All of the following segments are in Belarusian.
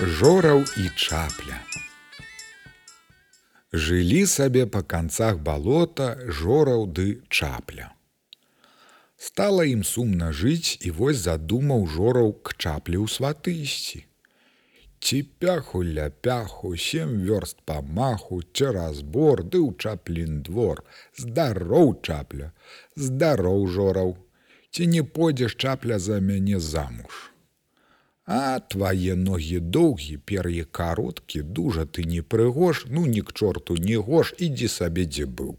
Жораў і чапля. Жылі сабе па канцах балота жораў ды чапля. Стала ім сумна жыць і вось задумаў жораў к чаплі ў сваты ісці. Ці пяху ля пяху, сем вёрст па маху, цераз бор ды ў чаплін двор, здароў чапля, здароў жораў, Ці не пойдзеш чапля за мяне замуж. А твае ногі доўгі, пер'е кароткі, дужа ты не прыгош, ну ні к чорту не гош, ідзі сабе дзе быў.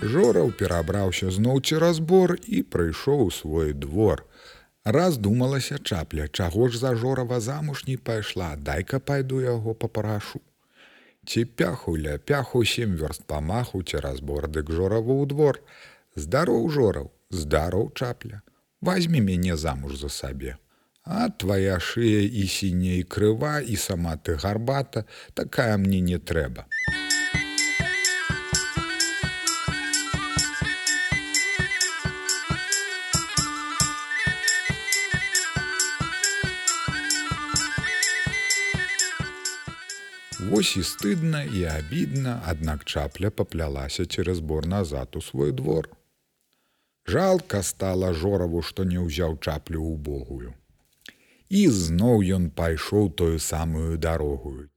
Жораў перабраўся зноў цераз бор і прыйшоў у свой двор. Раз думалася чапля, чаго ж за жорава замуж не пайшла, дай-ка пайду яго папрашу. Ці пяху ля пяху сем вёрст памаху цераз бордык жораву ў двор. Здароў жораў, здароў чапля, возьми мяне замуж за сабе. А твоя шыя і сіней крыва і сама ты гарбата, такая мне не трэба. Вось і стыдна і абідна, аднак чапля паплялася цераз бор назад у свой двор. Жалка стала жораву, што не ўзяў чаплю ў богую. І зноў ён пайшоў тою самую дарогую.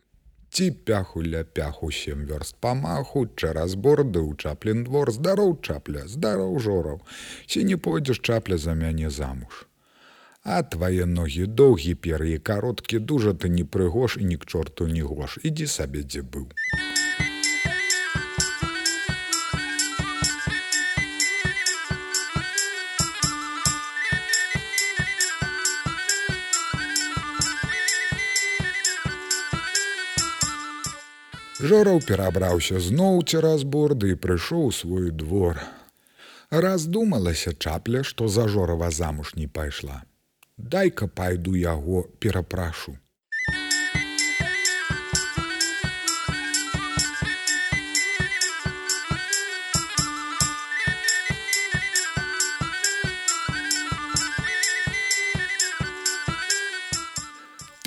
Ці пяху ля пяху сем вёрст памаху, чараз борды ў чаплін двор, здароў чапля, здароў жораў, ці не пойдзеш чапля за мяне замуж а твае ногі доўгі пер'і кароткі дужа ты не прыгош і ні к чорту не гош ідзі сабе дзе быў. Жораў перабраўся зноў цераз борды і прыйшоў у свой двор. Раздумалася чапля, што за жорава замуж не пайшла дай-ка пайду яго перапрашу.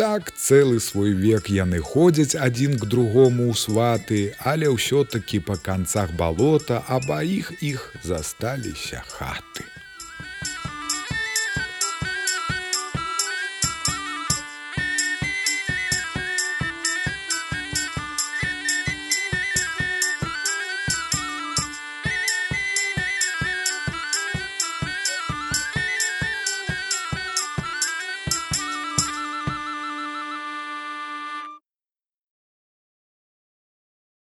Так цэлы свой век яны ходзяць адзін к другому ў сваты, але ўсё-такі па канцах балота, а ба іх іх засталіся хаты.